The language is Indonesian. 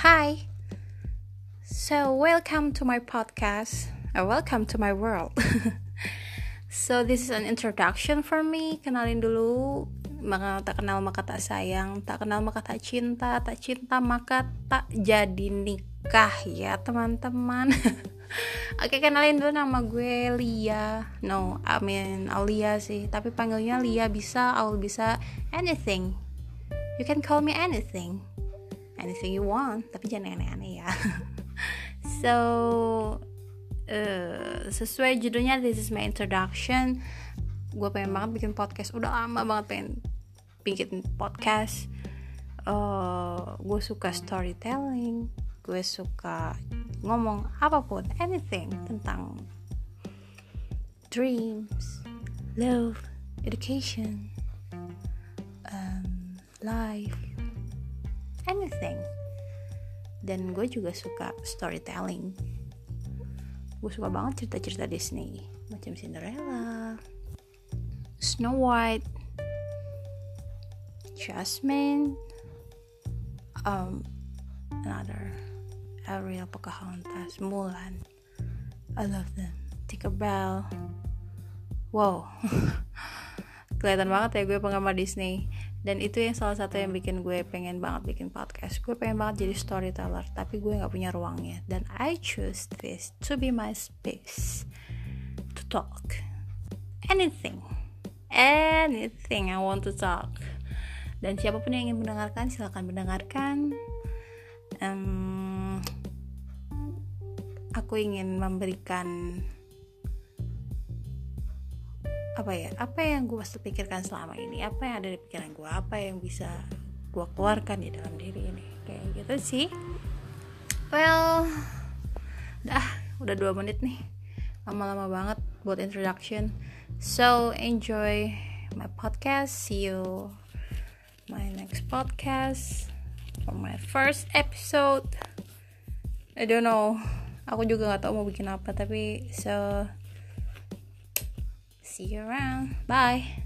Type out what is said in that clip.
Hi. So, welcome to my podcast. Uh, welcome to my world. so, this is an introduction for me. Kenalin dulu maka tak kenal maka tak sayang, tak kenal maka tak cinta, tak cinta maka tak jadi nikah ya, teman-teman. Oke, kenalin dulu nama gue Lia. No, I mean Alia sih, tapi panggilnya Lia bisa, Aul bisa anything. You can call me anything. Anything you want, tapi jangan aneh-aneh ya. so, uh, sesuai judulnya this is my introduction. Gue pengen banget bikin podcast. Udah lama banget pengen bikin podcast. Uh, gue suka storytelling. Gue suka ngomong apa pun anything tentang dreams love education um, life anything dan gue juga suka storytelling gue suka banget cerita-cerita Disney macam Cinderella Snow White, Jasmine, um, another Ariel, Pocahontas, Mulan. I love them. Tinkerbell. Wow, kelihatan banget ya gue penggemar Disney. Dan itu yang salah satu yang bikin gue pengen banget bikin podcast. Gue pengen banget jadi storyteller, tapi gue nggak punya ruangnya. Dan I choose this to be my space to talk anything anything I want to talk dan siapa pun yang ingin mendengarkan silahkan mendengarkan um, aku ingin memberikan apa ya apa yang gue pikirkan selama ini apa yang ada di pikiran gue apa yang bisa gue keluarkan di dalam diri ini kayak gitu sih well dah udah dua menit nih lama-lama banget buat introduction So enjoy my podcast. See you my next podcast for my first episode. I don't know. Aku juga nggak tahu mau bikin apa tapi so see you around. Bye.